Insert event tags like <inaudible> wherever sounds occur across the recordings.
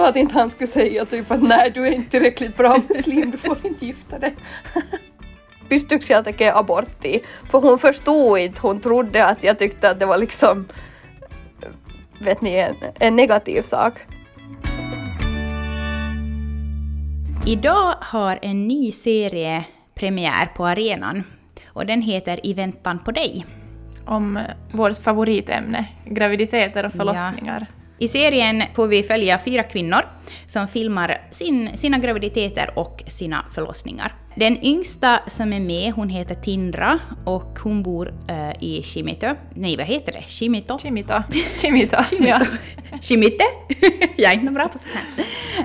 så att inte han skulle säga typ att nej du är inte tillräckligt bra muslim, du får inte gifta dig. <laughs> Pystyykö jag tekemään abortti? För hon förstod inte, hon trodde att jag tyckte att det var liksom vet ni, en, en negativ sak. Idag har en ny serie premiär på arenan och den heter I väntan på dig. Om vårt favoritämne, graviditeter och förlossningar. Ja. I serien får vi följa fyra kvinnor som filmar sin, sina graviditeter och sina förlossningar. Den yngsta som är med, hon heter Tindra och hon bor uh, i Shimito. Nej, vad heter det? Shimito? Shimito. Shimito. <laughs> Shimito. Shimite? <laughs> Jag är inte bra på sånt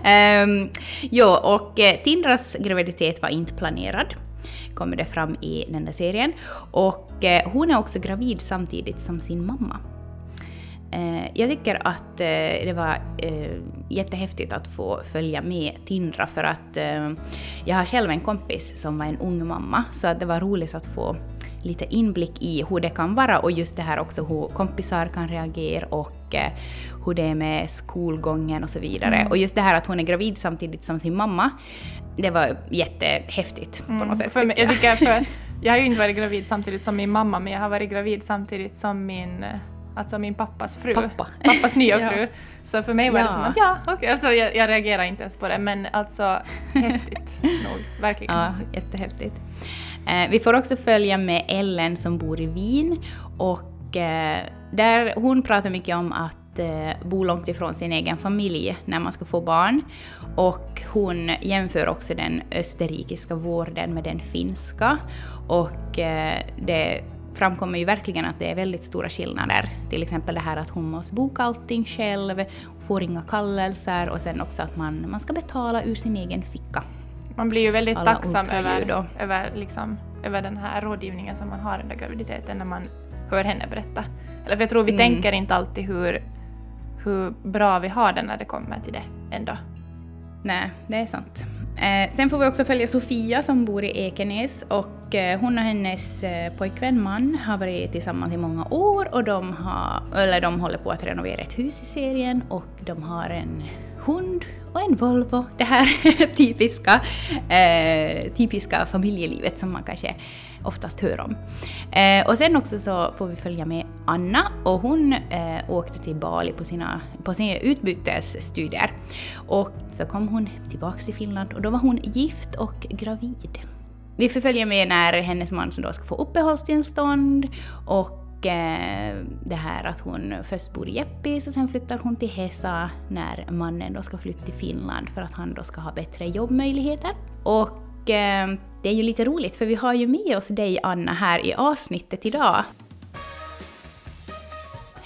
här. Um, jo, och uh, Tindras graviditet var inte planerad kommer det fram i den där serien. Och uh, hon är också gravid samtidigt som sin mamma. Eh, jag tycker att eh, det var eh, jättehäftigt att få följa med Tindra för att jag har själv en kompis som var en ung mamma så det var roligt att få lite inblick i hur det kan vara och just det här också hur kompisar kan reagera och hur det är med skolgången och så vidare. Mm. Och just det här att hon är gravid samtidigt som sin mamma, det var jättehäftigt på något mm. sätt. För mig, jag, tycker för, <laughs> jag har ju inte varit gravid samtidigt som min mamma men jag har varit gravid samtidigt som min Alltså min pappas fru. Pappa. <laughs> Pappas nya <laughs> fru. ja. Så för mig var ja. det som att ja, okej, okay. alltså jag, jag reagerar inte ens på det men alltså <laughs> häftigt nog. Verkligen ja, häftigt. Jättehäftigt. Eh, vi får också följa med Ellen som bor i Wien och eh, där hon pratar mycket om att eh, bo långt ifrån sin egen familj när man ska få barn. Och hon jämför också den österrikiska vården med den finska. Och eh, det framkommer ju verkligen att det är väldigt stora skillnader. Till exempel det här att hon måste boka allting själv, får inga kallelser och sen också att man, man ska betala ur sin egen ficka. Man blir ju väldigt Alla tacksam över, över, liksom, över den här rådgivningen som man har under graviditeten när man hör henne berätta. Eller för jag tror vi mm. tänker inte alltid hur, hur bra vi har det när det kommer till det ändå. Nej, det är sant. Eh, sen får vi också följa Sofia som bor i Ekenäs och eh, hon och hennes eh, pojkvän man har varit tillsammans i många år och de, har, eller de håller på att renovera ett hus i serien och de har en hund och en Volvo. Det här <laughs> typiska, eh, typiska familjelivet som man kanske oftast hör om. Eh, och sen också så får vi följa med Anna och hon eh, åkte till Bali på sina, på sina utbytesstudier. Och så kom hon tillbaka till Finland och då var hon gift och gravid. Vi förföljer med när hennes man som då ska få uppehållstillstånd och Eh, det här att hon först bor i Jeppis och sen flyttar hon till Hesa när mannen då ska flytta till Finland för att han då ska ha bättre jobbmöjligheter. Och eh, det är ju lite roligt för vi har ju med oss dig Anna här i avsnittet idag.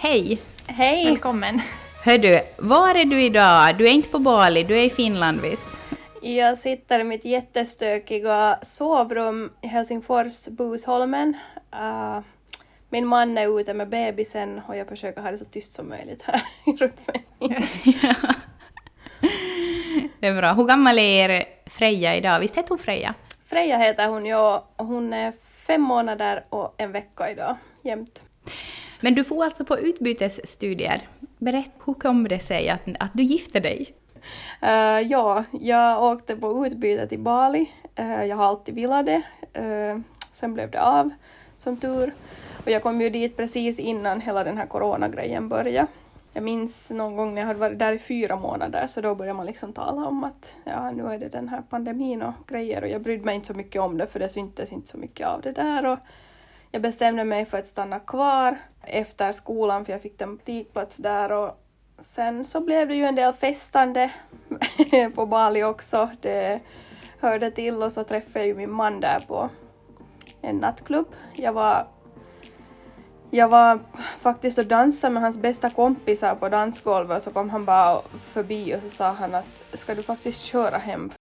Hej! Hej! Välkommen! Hör du, var är du idag? Du är inte på Bali, du är i Finland visst? Jag sitter i mitt jättestökiga sovrum i Helsingfors, Busholmen. Uh, min man är ute med bebisen och jag försöker ha det så tyst som möjligt här <laughs> runt mig. Det är bra. Hur gammal är Freja idag? Visst heter hon Freja? Freja heter hon, ja. Hon är fem månader och en vecka idag, jämt. Men du får alltså på utbytesstudier. Berätta, hur kom det sig att, att du gifte dig? Uh, ja, jag åkte på utbyte till Bali. Uh, jag har alltid velat det. Uh, sen blev det av, som tur. Och jag kom ju dit precis innan hela den här coronagrejen började. Jag minns någon gång när jag hade varit där i fyra månader så då började man liksom tala om att ja, nu är det den här pandemin och grejer och jag brydde mig inte så mycket om det för det syntes inte så mycket av det där och jag bestämde mig för att stanna kvar efter skolan för jag fick en praktikplats där och sen så blev det ju en del festande <laughs> på Bali också. Det hörde till och så träffade jag ju min man där på en nattklubb. Jag var jag var faktiskt och dansade med hans bästa kompisar på dansgolvet och så kom han bara förbi och så sa han att ska du faktiskt köra hem?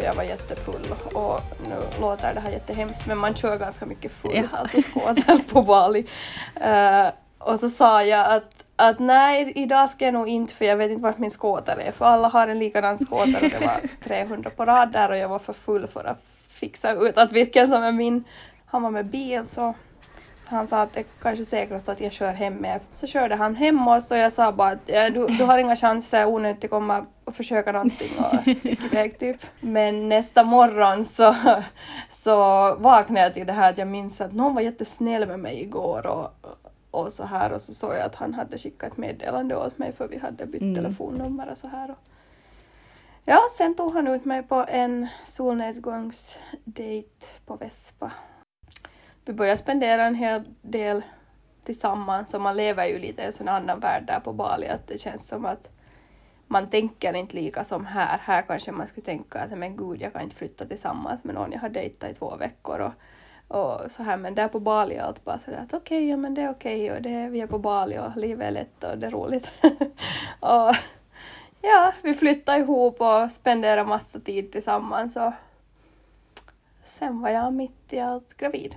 För jag var jättefull och nu låter det här jättehemskt men man kör ganska mycket full, ja. alltså skådel <laughs> på Bali. Uh, och så sa jag att att nej, idag ska jag nog inte för jag vet inte vart min skåter är för alla har en likadan skåter och det var <laughs> 300 på rad där och jag var för full för att fixa ut att vilken som är min. Han var med bil så han sa att det är kanske säkrast att jag kör hem med Så körde han hem oss och jag sa bara att ja, du, du har inga chanser, onödigt att komma och försöka någonting och <laughs> sticka iväg typ. Men nästa morgon så, så vaknade jag till det här att jag minns att någon var jättesnäll med mig igår och, och så här och så såg jag att han hade skickat ett meddelande åt mig för vi hade bytt mm. telefonnummer och så här. Och, ja, sen tog han ut mig på en solnedgångsdate på Vespa vi börjar spendera en hel del tillsammans och man lever ju lite i en sån annan värld där på Bali att det känns som att man tänker inte lika som här. Här kanske man skulle tänka att men gud, jag kan inte flytta tillsammans med någon jag har dejtat i två veckor och, och så här. Men där på Bali är allt bara sådär att okej, okay, ja men det är okej okay, och det, vi är på Bali och livet är lätt och det är roligt. <laughs> och ja, vi flyttar ihop och spenderar massa tid tillsammans och sen var jag mitt i allt gravid.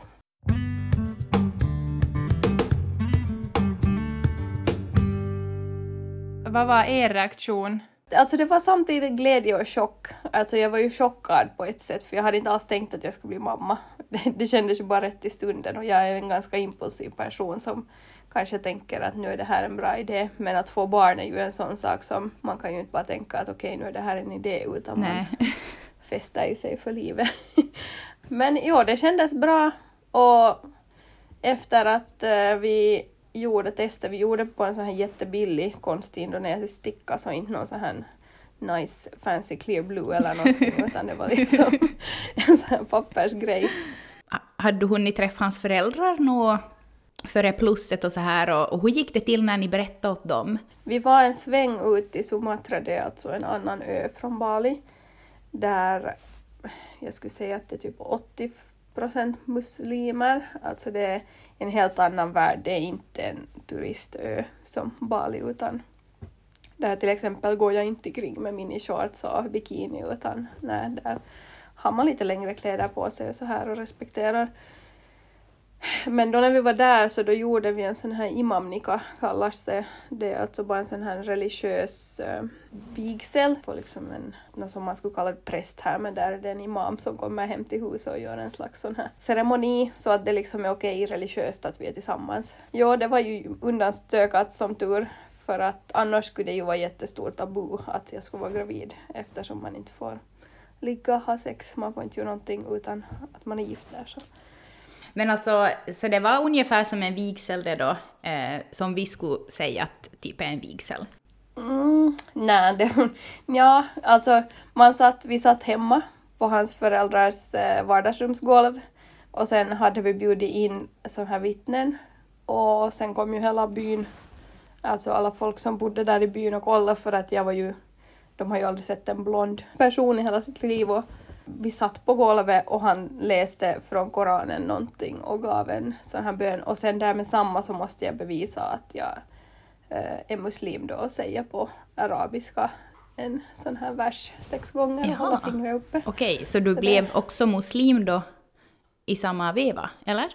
Vad var er reaktion? Alltså det var samtidigt glädje och chock. Alltså jag var ju chockad på ett sätt för jag hade inte alls tänkt att jag skulle bli mamma. <laughs> Det, det kändes ju bara rätt i stunden och jag är en ganska impulsiv person som kanske tänker att nu är det här en bra idé. Men att få barn är ju en sån sak som man kan ju inte bara tänka att okej okay, nu är det här en idé utan Nej. <laughs> man fäster ju sig för livet. <laughs> Men jo, det kändes bra och efter att uh, vi gjorde testet, vi gjorde på en sån här jättebillig konstig indonesisk sticka, så inte någon sån här nice fancy clear blue eller någonting, <laughs> utan det var liksom en sån här pappersgrej. Hade du hunnit träffa hans föräldrar nå före plusset och så här och, och hur gick det till när ni berättade åt dem? Vi var en sväng ut i Sumatra, det är alltså en annan ö från Bali, där jag skulle säga att det är typ 80 procent muslimer, alltså det är en helt annan värld. Det är inte en turistö som Bali utan där till exempel går jag inte kring med minishorts och bikini utan nej, där har man lite längre kläder på sig och så här och respekterar men då när vi var där så då gjorde vi en sån här imamnika kallas det. Det är alltså bara en sån här religiös äh, vigsel På liksom en, något som man skulle kalla präst här men där är det en imam som kommer hem till huset och gör en slags sån här ceremoni så att det liksom är okej religiöst att vi är tillsammans. Ja, det var ju undanstökat som tur för att annars skulle det ju vara jättestort tabu att jag skulle vara gravid eftersom man inte får ligga, ha sex, man får inte göra någonting utan att man är gift där. Så. Men alltså, så det var ungefär som en vigsel det då, eh, som vi skulle säga att typ är en vigsel? Mm, nej, det, <laughs> ja, alltså man satt, vi satt hemma på hans föräldrars eh, vardagsrumsgolv och sen hade vi bjudit in sådana här vittnen och sen kom ju hela byn, alltså alla folk som bodde där i byn och kollade för att jag var ju, de har ju aldrig sett en blond person i hela sitt liv och vi satt på golvet och han läste från Koranen någonting och gav en sån här bön och sen där med samma så måste jag bevisa att jag eh, är muslim då och säga på arabiska en sån här vers sex gånger och hålla fingret uppe. Okej, så du så blev det... också muslim då i samma veva, eller?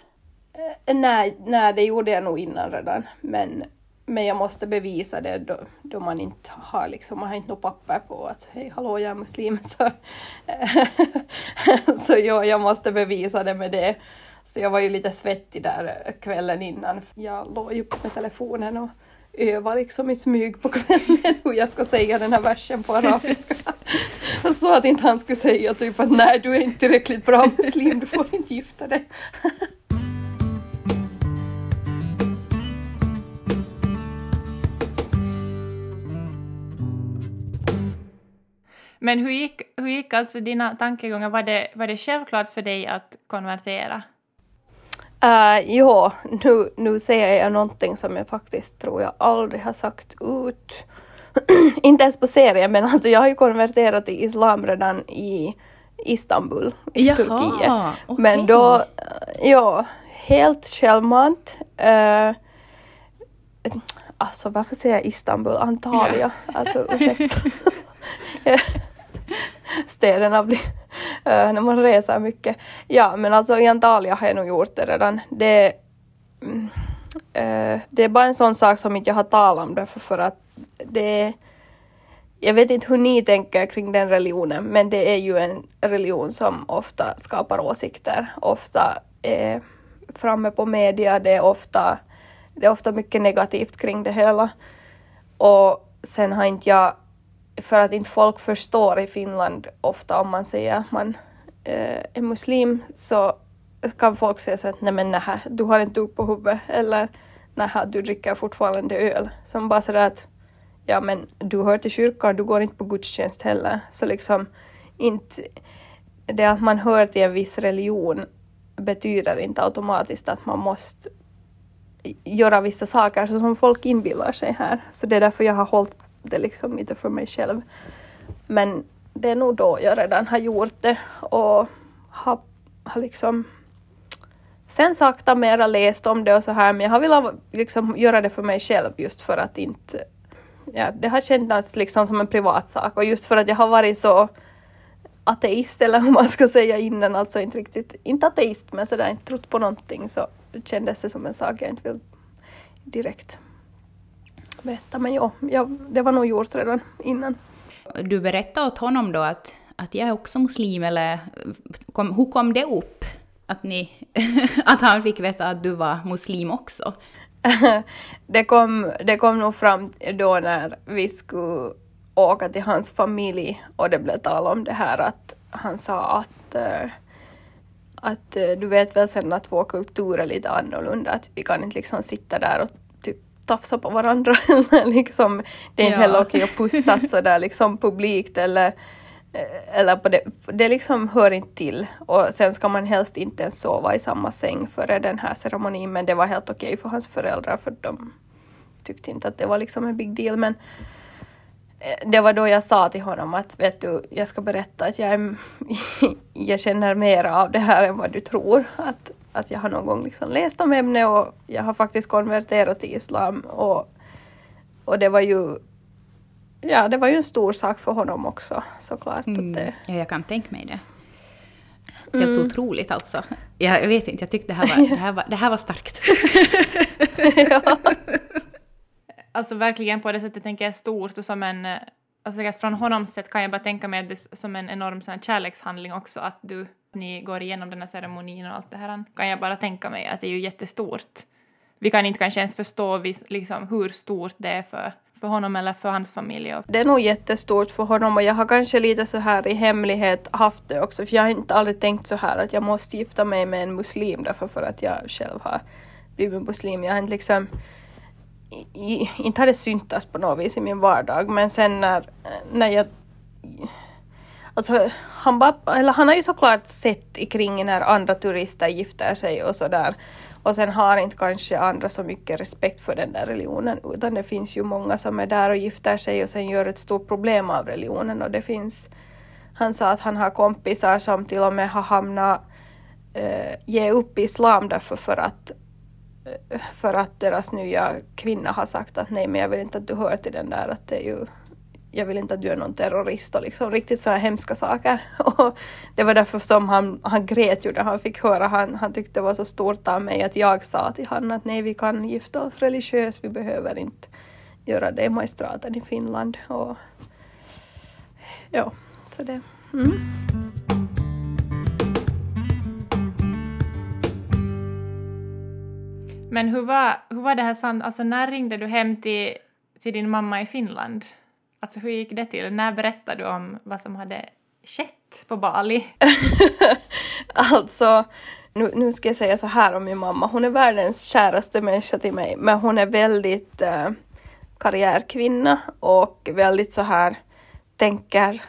Eh, nej, nej, det gjorde jag nog innan redan, men men jag måste bevisa det då, då man inte har liksom, man har inte något papper på att hej hallå jag är muslim <laughs> så, så ja, jag måste bevisa det med det. Så jag var ju lite svettig där kvällen innan. Jag låg ju med telefonen och övade liksom i smyg på <laughs> kvällen hur jag ska säga den här versen på arabiska. Så att inte han skulle säga typ att nej du är inte tillräckligt bra muslim, du får inte gifta dig. <laughs> Men hur gick, hur gick alltså dina tankegångar? Var det, var det självklart för dig att konvertera? Uh, jo, nu, nu säger jag någonting som jag faktiskt tror jag aldrig har sagt ut. <clears throat> Inte ens på serien, men alltså jag har ju konverterat till islam redan i Istanbul, i Jaha, Turkiet. Okay. Men då, uh, ja, helt självmant. Uh, alltså varför säger jag Istanbul? Antalya. Yeah. Alltså ursäkta. <laughs> <laughs> städerna blir, eh, när man reser mycket. Ja, men alltså i Antalya har jag nog gjort det redan. Det, äh, det är bara en sån sak som inte jag har talat om därför för att det jag vet inte hur ni tänker kring den religionen, men det är ju en religion som ofta skapar åsikter, ofta är framme på media, det är ofta, det är ofta mycket negativt kring det hela. Och sen har inte jag, för att inte folk förstår i Finland ofta om man säger att man eh, är muslim så kan folk säga så att nej men nähä, du har en duk på huvudet eller nähä, du dricker fortfarande öl. Som bara sådär att ja men du hör till kyrkan, du går inte på gudstjänst heller. Så liksom inte, det att man hör till en viss religion betyder inte automatiskt att man måste göra vissa saker så som folk inbillar sig här. Så det är därför jag har hållit det liksom inte för mig själv. Men det är nog då jag redan har gjort det och har, har liksom sen sakta mera läst om det och så här men jag har velat liksom göra det för mig själv just för att inte ja, det har känts liksom som en privat sak och just för att jag har varit så ateist eller hur man ska säga innan, alltså inte riktigt, inte ateist men sådär inte trott på någonting så kändes det som en sak jag inte vill direkt berätta. Men ja, det var nog gjort redan innan. Du berättade åt honom då att, att jag är också muslim eller kom, hur kom det upp? Att, ni, <laughs> att han fick veta att du var muslim också? <laughs> det, kom, det kom nog fram då när vi skulle åka till hans familj och det blev tal om det här att han sa att, äh, att äh, du vet väl sen att vår kultur är lite annorlunda, att vi kan inte liksom sitta där och tafsa på varandra. <laughs> liksom, det är inte ja. heller okej att pussas <laughs> sådär liksom publikt eller Eh, eller på det, det liksom hör inte till. Och sen ska man helst inte ens sova i samma säng före den här ceremonin, men det var helt okej för hans föräldrar för de tyckte inte att det var liksom en big deal. Men eh, det var då jag sa till honom att vet du, jag ska berätta att jag, är, <laughs> jag känner mer av det här än vad du tror. Att, att jag har någon gång liksom läst om ämnet och jag har faktiskt konverterat till islam. Och, och det var ju ja, det var ju en stor sak för honom också såklart. Mm. Att det... Ja, jag kan tänka mig det. Helt mm. otroligt alltså. Jag, jag, vet inte, jag tyckte det här var, <laughs> det här var, det här var starkt. <laughs> ja. Alltså verkligen på det sättet tänker jag stort och som en... Alltså från honom sett kan jag bara tänka mig det som en enorm sån kärlekshandling också att du, ni går igenom den här ceremonin och allt det här. Kan jag bara tänka mig att det är ju jättestort. Vi kan inte kanske ens förstå liksom, hur stort det är för för honom eller för hans familj? Det är nog jättestort för honom och jag har kanske lite så här i hemlighet haft det också för jag har inte aldrig tänkt så här att jag måste gifta mig med en muslim därför för att jag själv har blivit muslim. Jag har inte liksom i, inte har det syntats på något vis i min vardag men sen när, när jag Alltså, han, bara, eller han har ju såklart sett kring när andra turister gifter sig och sådär. Och sen har inte kanske andra så mycket respekt för den där religionen utan det finns ju många som är där och gifter sig och sen gör ett stort problem av religionen och det finns han sa att han har kompisar som till och med har hamnat eh, ge upp islam därför för att eh, för att deras nya kvinna har sagt att nej men jag vill inte att du hör till den där att det är ju jag vill inte att du är någon terrorist och liksom riktigt sådana hemska saker. <laughs> Och det var därför som han, han grät ju när han fick höra, han, han tyckte det var så stort av mig att jag sa till honom att nej vi kan gifta oss religiöst, vi behöver inte göra det i magistraten i Finland. Och, ja, så det. Mm. Men hur var, hur var det här alltså när ringde du hem till, till din mamma i Finland? Alltså hur gick det till? När berättade du om vad som hade skett på Bali? <laughs> alltså, nu, nu ska jag säga så här om min mamma. Hon är världens käraste människa till mig, men hon är väldigt eh, karriärkvinna och väldigt så här tänker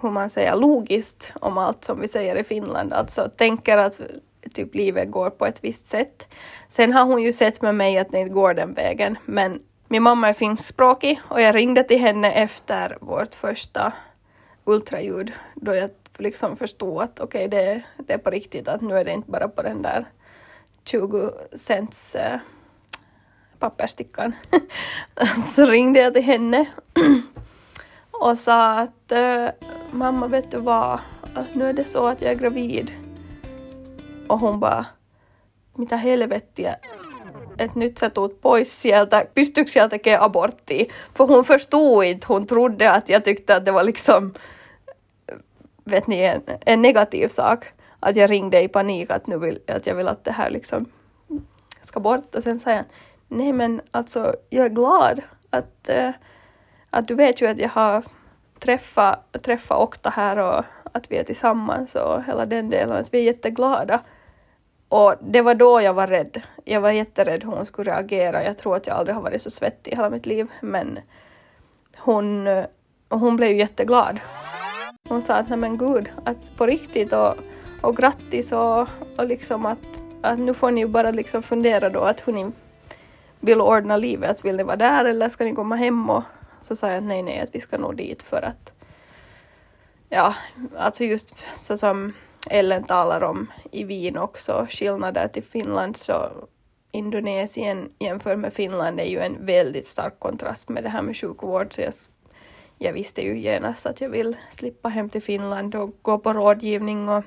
hur man säger logiskt om allt som vi säger i Finland. Alltså tänker att typ livet går på ett visst sätt. Sen har hon ju sett med mig att det inte går den vägen, men min mamma är finskspråkig och jag ringde till henne efter vårt första ultraljud då jag liksom förstod att okej, okay, det, det är på riktigt, att nu är det inte bara på den där 20 cents eh, äh, pappersstickan. <laughs> så ringde jag till henne <clears throat> och sa att äh, mamma, vet du vad, att nu är det så att jag är gravid. Och hon bara, mitä helvettiä, att nyt sä tuut pois sieltä, pystyykö siellä tekemään aborttia? För hon förstod inte, hon trodde att jag tyckte att det var liksom, vet ni, en, en negativ sak. att jag ringde i panik att, nu vill, att jag vill att det här liksom ska bort och sen sa jag nej men alltså jag är glad att, äh, att du vet ju att jag har träffat, träffat Okta här och att vi är tillsammans och hela den delen, att vi är jätteglada. Och det var då jag var rädd. Jag var jätterädd hur hon skulle reagera. Jag tror att jag aldrig har varit så svettig i hela mitt liv, men hon, hon blev ju jätteglad. Hon sa att nej men gud, att på riktigt och, och grattis och, och liksom att, att nu får ni ju bara liksom fundera då att hur ni vill ordna livet. Vill ni vara där eller ska ni komma hem? Och så sa jag att nej, nej, att vi ska nog dit för att ja, alltså just så som Ellen talar om i Wien också, skillnader till Finland så Indonesien jämfört med Finland är ju en väldigt stark kontrast med det här med sjukvård så jag, jag visste ju genast att jag vill slippa hem till Finland och gå på rådgivning och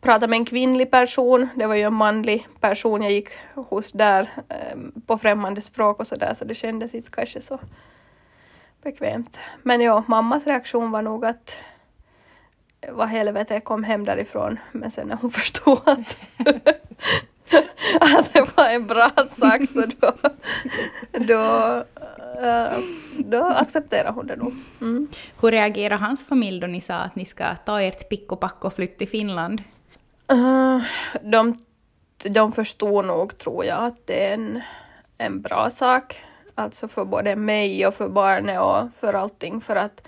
prata med en kvinnlig person. Det var ju en manlig person jag gick hos där ehm, på främmande språk och så där så det kändes inte kanske så bekvämt. Men ja, mammas reaktion var nog att vad helvete, jag kom hem därifrån. Men sen när hon <laughs> förstod att, att det var en bra sak så då, då, uh, då accepterade hon det nog. Mm. Hur reagerade hans familj då ni sa att ni ska ta ert pick och pack och flytta till Finland? Uh, de, de förstod nog, tror jag, att det är en, en bra sak. Alltså för både mig och för barnet och för allting. För att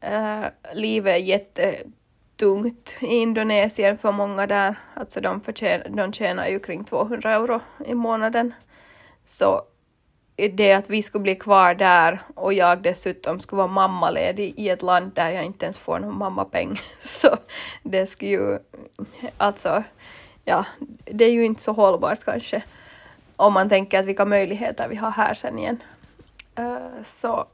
äh, livet är jättetungt i Indonesien för många där. Alltså de, förtjänar, de tjänar ju kring 200 euro i månaden. Så det att vi skulle bli kvar där och jag dessutom skulle vara mammaledig i ett land där jag inte ens får någon mammapeng. <laughs> Så det skulle ju, alltså, ja, det är ju inte så hållbart kanske om man tänker att vilka möjligheter vi har här sen igen. Uh, så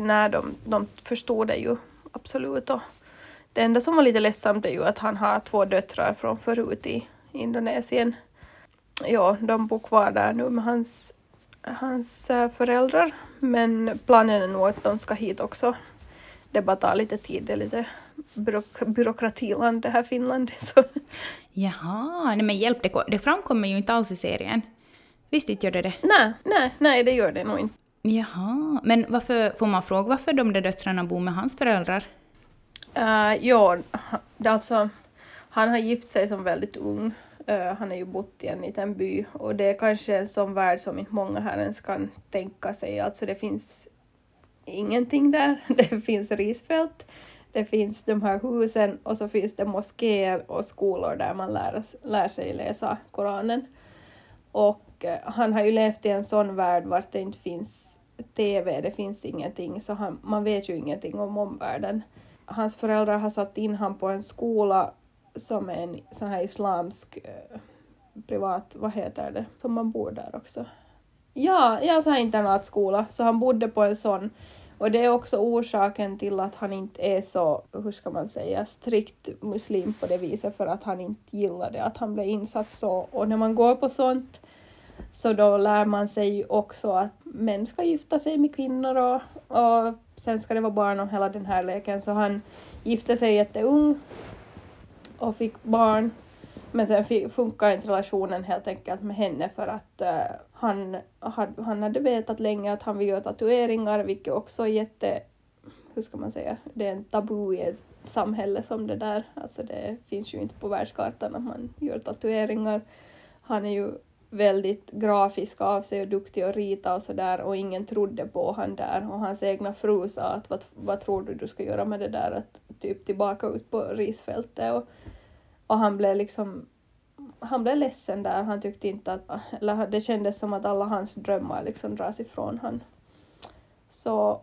när de, de förstod det ju absolut. Och det enda som var lite ledsamt är ju att han har två döttrar från förut i Indonesien. Ja, de bor kvar där nu med hans hans eh, föräldrar. Men planen är nog att de ska hit också. Det bara tar lite tid, det är lite byråk byråkratiland det här Finland. <laughs> Så. Jaha, nej men hjälp, det, det framkommer ju inte alls i serien. Visst inte gör det det? Nej, nej, nej det gör det nog inte. Jaha, men varför, får man fråga varför de där döttrarna bor med hans föräldrar? Uh, ja, det alltså, han har gift sig som väldigt ung Uh, han har ju bott i en liten by och det är kanske en sån värld som inte många här ens kan tänka sig. Alltså det finns ingenting där. <laughs> Det finns risfält, det finns de här husen och så finns det moskéer och skolor där man lär, lär sig läsa Koranen. Och uh, han har ju levt i en sån värld vart det inte finns TV, det finns ingenting, så han, man vet ju ingenting om omvärlden. Hans föräldrar har satt in honom på en skola som är en sån här islamsk eh, privat, vad heter det, som man bor där också. Ja, ja, så här internatskola, så han bodde på en sån. Och det är också orsaken till att han inte är så, hur ska man säga, strikt muslim på det viset för att han inte gillade att han blev insatt så. Och när man går på sånt så då lär man sig också att män ska gifta sig med kvinnor och, och sen ska det vara barn och hela den här leken. Så han gifte sig jätteung och fick barn. Men sen funkar inte relationen helt enkelt med henne för att uh, han, had, han hade vetat länge att han vill göra tatueringar, vilket också är jätte, hur ska man säga, det är en tabu i ett samhälle som det där. Alltså det finns ju inte på världskartan att man gör tatueringar. Han är ju väldigt grafisk av sig och duktig att rita och sådär och ingen trodde på han där och hans egna fru sa att vad, vad tror du du ska göra med det där att typ tillbaka ut på risfältet och, och han blev liksom han blev ledsen där, han tyckte inte att, eller det kändes som att alla hans drömmar liksom dras ifrån han. Så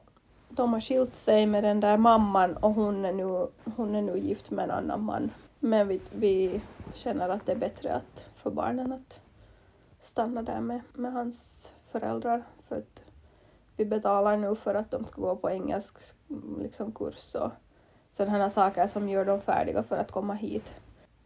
de har skilt sig med den där mamman och hon är nu, hon är nu gift med en annan man. Men vi, vi känner att det är bättre att för barnen att stanna där med, med hans föräldrar för att vi betalar nu för att de ska gå på engelsk liksom, kurs och sådana saker som gör dem färdiga för att komma hit.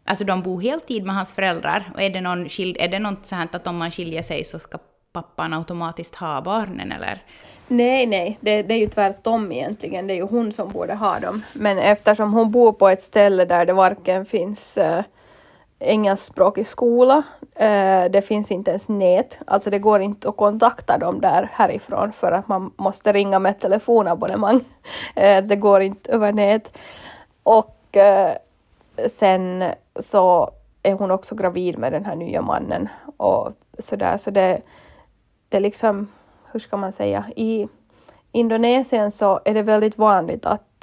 Alltså de bor heltid med hans föräldrar och är det, någon är det något så här att om man skiljer sig så ska pappan automatiskt ha barnen eller? Nej, nej, det, det, är ju tvärtom egentligen. Det är ju hon som borde ha dem. Men eftersom hon bor på ett ställe där det varken finns äh, engelskspråkig skola, eh, det finns inte ens nät, alltså det går inte att kontakta dem där härifrån för att man måste ringa med telefonabonnemang. <laughs> Eh, det går inte över nät. Och eh, sen så är hon också gravid med den här nya mannen. Och sådär, så det, det liksom hur ska man säga, i Indonesien så är det väldigt vanligt att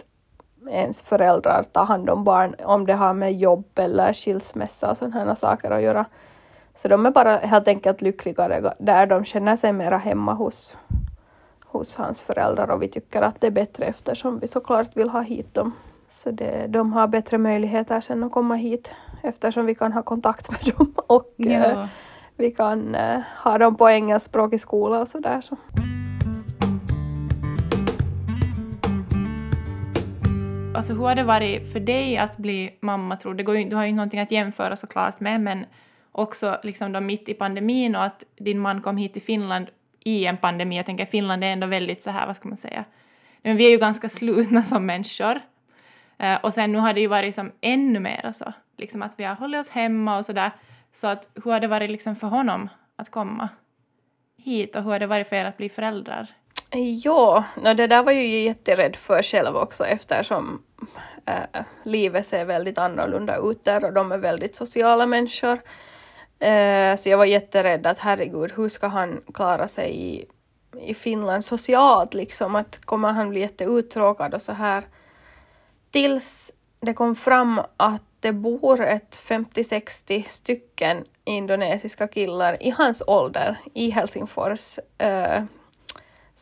ens föräldrar tar hand om barn om det har med jobb eller skilsmässa och sådana saker att göra. Så de är bara helt enkelt lyckligare där de känner sig mera hemma hos, hos hans föräldrar och vi tycker att det är bättre eftersom vi såklart vill ha hit dem. Så det, de har bättre möjligheter sen att komma hit eftersom vi kan ha kontakt med dem och ja. eh, vi kan eh, ha dem på engelskspråkig skola och sådär. Så. Alltså hur har det varit för dig att bli mamma tror du? du har ju någonting att jämföra såklart med men också liksom då mitt i pandemin och att din man kom hit till Finland i en pandemi. Jag tänker Finland är ändå väldigt så här, vad ska man säga, men vi är ju ganska slutna <laughs> som människor. Eh, och sen nu har det ju varit som ännu mer så, liksom att vi har hållit oss hemma och sådär. Så att, hur har det varit liksom för honom att komma hit och hur har det varit för er att bli föräldrar? Ja, no, det där var jag ju jätterädd för själv också eftersom äh, livet ser väldigt annorlunda ut där och de är väldigt sociala människor. Äh, så jag var jätterädd att herregud, hur ska han klara sig i, i Finland socialt liksom? Att kommer han bli jätteuttråkad och så här? Tills det kom fram att det bor ett 50-60 stycken indonesiska killar i hans ålder i Helsingfors Äh,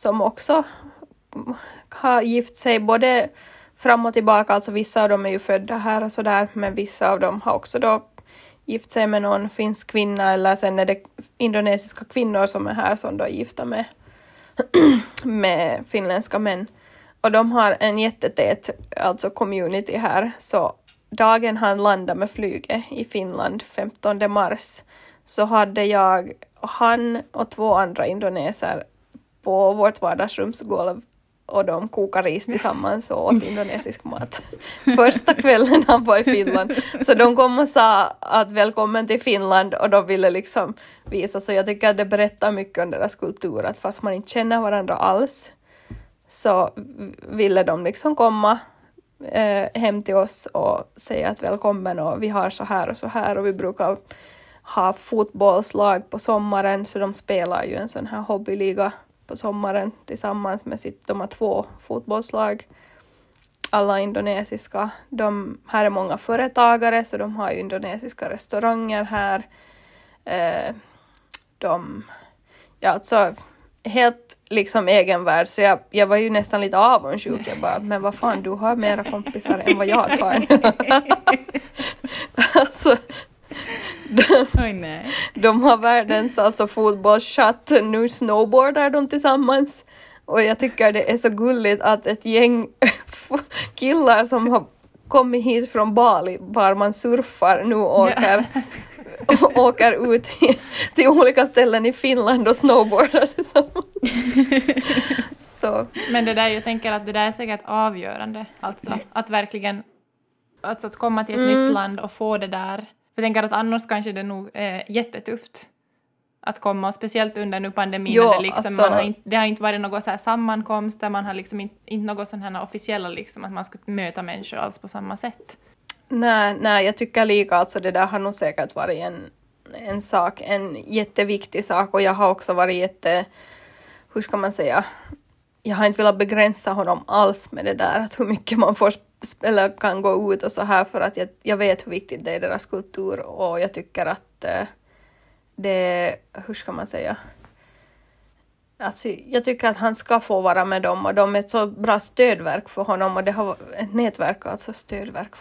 som också har gift sig både fram och tillbaka, alltså vissa av dem är ju födda här och sådär, men vissa av dem har också då gift sig med någon finsk kvinna. Eller sen är det indonesiska kvinnor som är här som då är gifta med, <clears throat> med finländska män. Och de har en jättetät alltså community här, så dagen han landade med flyget i Finland 15 mars så hade jag han och två andra indoneser på vårt vardagsrumsgolv och de kokade ris tillsammans och åt indonesisk mat. <laughs> Första kvällen han var i Finland. Så de kom och sa att välkommen till Finland och de ville liksom visa. Så jag tycker att det berättar mycket om deras kultur att fast man inte känner varandra alls så ville de liksom komma eh, hem till oss och säga att välkommen och vi har så här och så här och vi brukar ha fotbollslag på sommaren så de spelar ju en sån här hobbyliga på sommaren tillsammans med sitt, de har två fotbollslag alla indonesiska. De, här är många företagare så de har ju indonesiska restauranger här. Eh, de, ja alltså helt liksom egen värld, så jag, jag var ju nästan lite avundsjuk. Jag bara, men vad fan, du har mera kompisar än vad jag har. <laughs> alltså, de, <laughs> Oj, de har världens alltså fotbollschatt, nu snowboardar de tillsammans. Och jag tycker det är så gulligt att ett gäng <laughs> killar som har kommit hit från Bali, var man surfar, nu åker och <laughs> åker ut till, till olika ställen i Finland och snowboardar tillsammans. Så. Men det där, jag tänker att det där är säkert avgörande, alltså att verkligen alltså att komma till ett mm. nytt land och få det där. För jag tänker att annars kanske det nog är jättetufft att komma, speciellt under nu pandemin. Jo, det, liksom, alltså, man har inte, det har inte varit någon så här sammankomst där man har liksom inte, inte något sån här officiella liksom, att man skulle möta människor alls på samma sätt. Nej, nej, jag tycker lika alltså det där har nog säkert varit en, en sak, en jätteviktig sak och jag har också varit jätte, hur ska man säga, jag har inte velat begränsa honom alls med det där att hur mycket man får eller kan gå ut och så här för att jag, jag vet hur viktigt det är i deras kultur och jag tycker att eh, det, hur ska man säga, Alltså, jag tycker att han ska få vara med dem och de är ett så bra stödverk för honom och det har ett nätverk, alltså stödverk,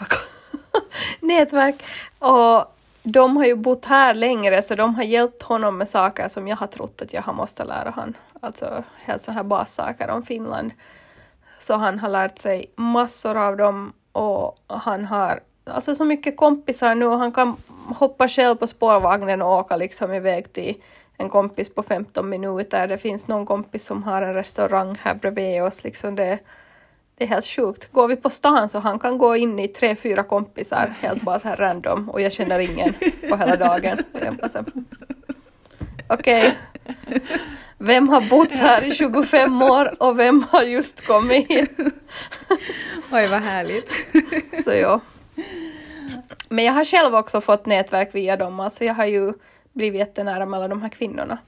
<laughs> nätverk. Och de har ju bott här längre så de har hjälpt honom med saker som jag har trott att jag har måste lära honom. Alltså helt så här bassaker om Finland. Så han har lärt sig massor av dem och han har alltså så mycket kompisar nu och han kan hoppa själv på spårvagnen och åka liksom iväg till en kompis på 15 minuter. Det finns någon kompis som har en restaurang här bredvid oss. Liksom det, det är helt sjukt. Går vi på stan så han kan gå in i tre, fyra kompisar helt bara så här random och jag känner ingen på hela dagen. Okej, okay. vem har bott här i 25 år och vem har just kommit hit? Oj, vad härligt. Så ja. Men jag har själv också fått nätverk via dem, alltså jag har ju blivit jättenära med alla de här kvinnorna.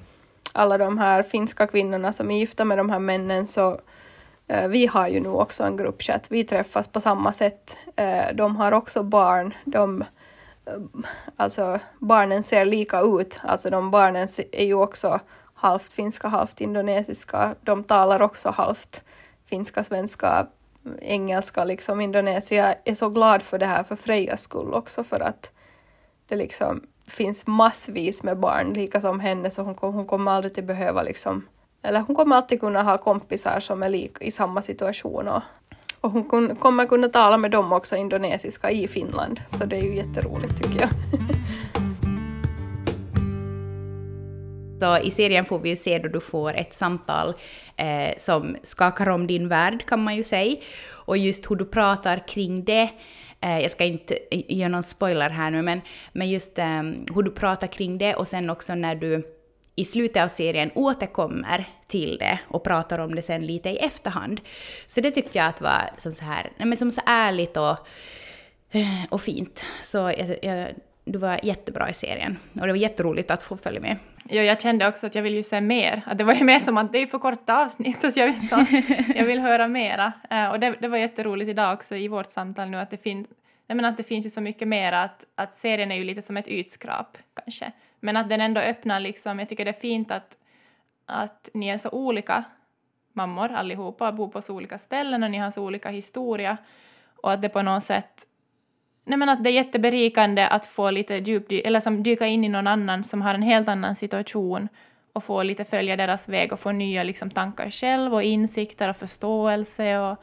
Alla de här finska kvinnorna som är gifta med de här männen så Eh, vi har ju nu också en gruppchatt, vi träffas på samma sätt. Eh, de har också barn, de, eh, alltså barnen ser lika ut, alltså de barnen är ju också halvt finska, halvt indonesiska, de talar också halvt finska, svenska, engelska, liksom indonesiska. Jag är så glad för det här för Frejas skull också för att det liksom finns massvis med barn, lika som henne, så hon, hon kommer aldrig att behöva liksom, eller hon kommer alltid kunna ha kompisar som är lik, i samma situation och, och hon kun, kommer kunna tala med dem också indonesiska i Finland, så det är ju jätteroligt tycker jag. <laughs> Så i serien får vi ju se då du får ett samtal eh, som skakar om din värld kan man ju säga. Och just hur du pratar kring det Eh, jag ska inte göra någon spoiler här nu, men, men just eh, hur du pratar kring det och sen också när du i slutet av serien återkommer till det och pratar om det sen lite i efterhand. Så det tyckte jag att var som så här, men som så ärligt och, eh, och fint. Så jag, jag, du var jättebra i serien och det var jätteroligt att få följa med. Ja, jag kände också att jag vill ju se mer. Att det var ju mer som att det är för korta avsnitt, att jag vill, så, <laughs> jag vill höra mera. Uh, och det, det var jätteroligt idag också i vårt samtal nu att det, fin, nej, att det finns ju så mycket mer att, att serien är ju lite som ett ytskrap kanske. Men att den ändå öppnar liksom, jag tycker det är fint att, att ni är så olika mammor allihopa, bor på så olika ställen och ni har så olika historia och att det på något sätt Nej men att det är jätteberikande att få lite djup, eller som dyka in i någon annan som har en helt annan situation och få lite följa deras väg och få nya liksom, tankar själv och insikter och förståelse. Och,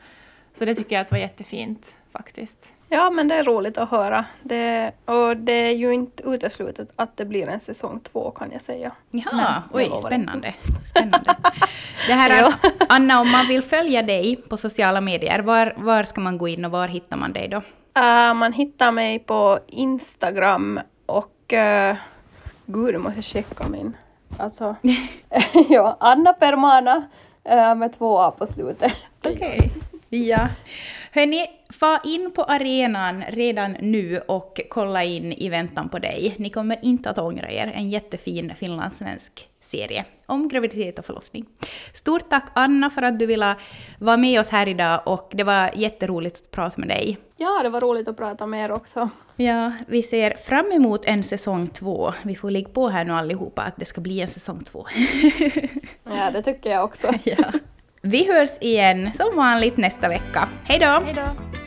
så det tycker jag att var jättefint faktiskt. Ja, men det är roligt att höra. Det, och det är ju inte uteslutet att det blir en säsong två kan jag säga. Ja, oj, spännande. <laughs> spännande. Det här, Anna, om man vill följa dig på sociala medier, var, var ska man gå in och var hittar man dig då? Uh, man hittar mig på Instagram och uh, gud, nu måste jag checka min. Alltså, <laughs> <laughs> ja, Anna Permana uh, med två A på slutet. Okej. Okay. Ja. Hörni, fa in på arenan redan nu och kolla in i väntan på dig. Ni kommer inte att ångra er. En jättefin finlandssvensk serie om graviditet och förlossning. Stort tack Anna för att du ville vara med oss här idag och det var jätteroligt att prata med dig. Ja, det var roligt att prata med er också. Ja, vi ser fram emot en säsong två. Vi får ligga på här nu allihopa att det ska bli en säsong två. <laughs> ja, det tycker jag också. ja. Vi hörs igen som vanligt nästa vecka. Hej då! Hej då!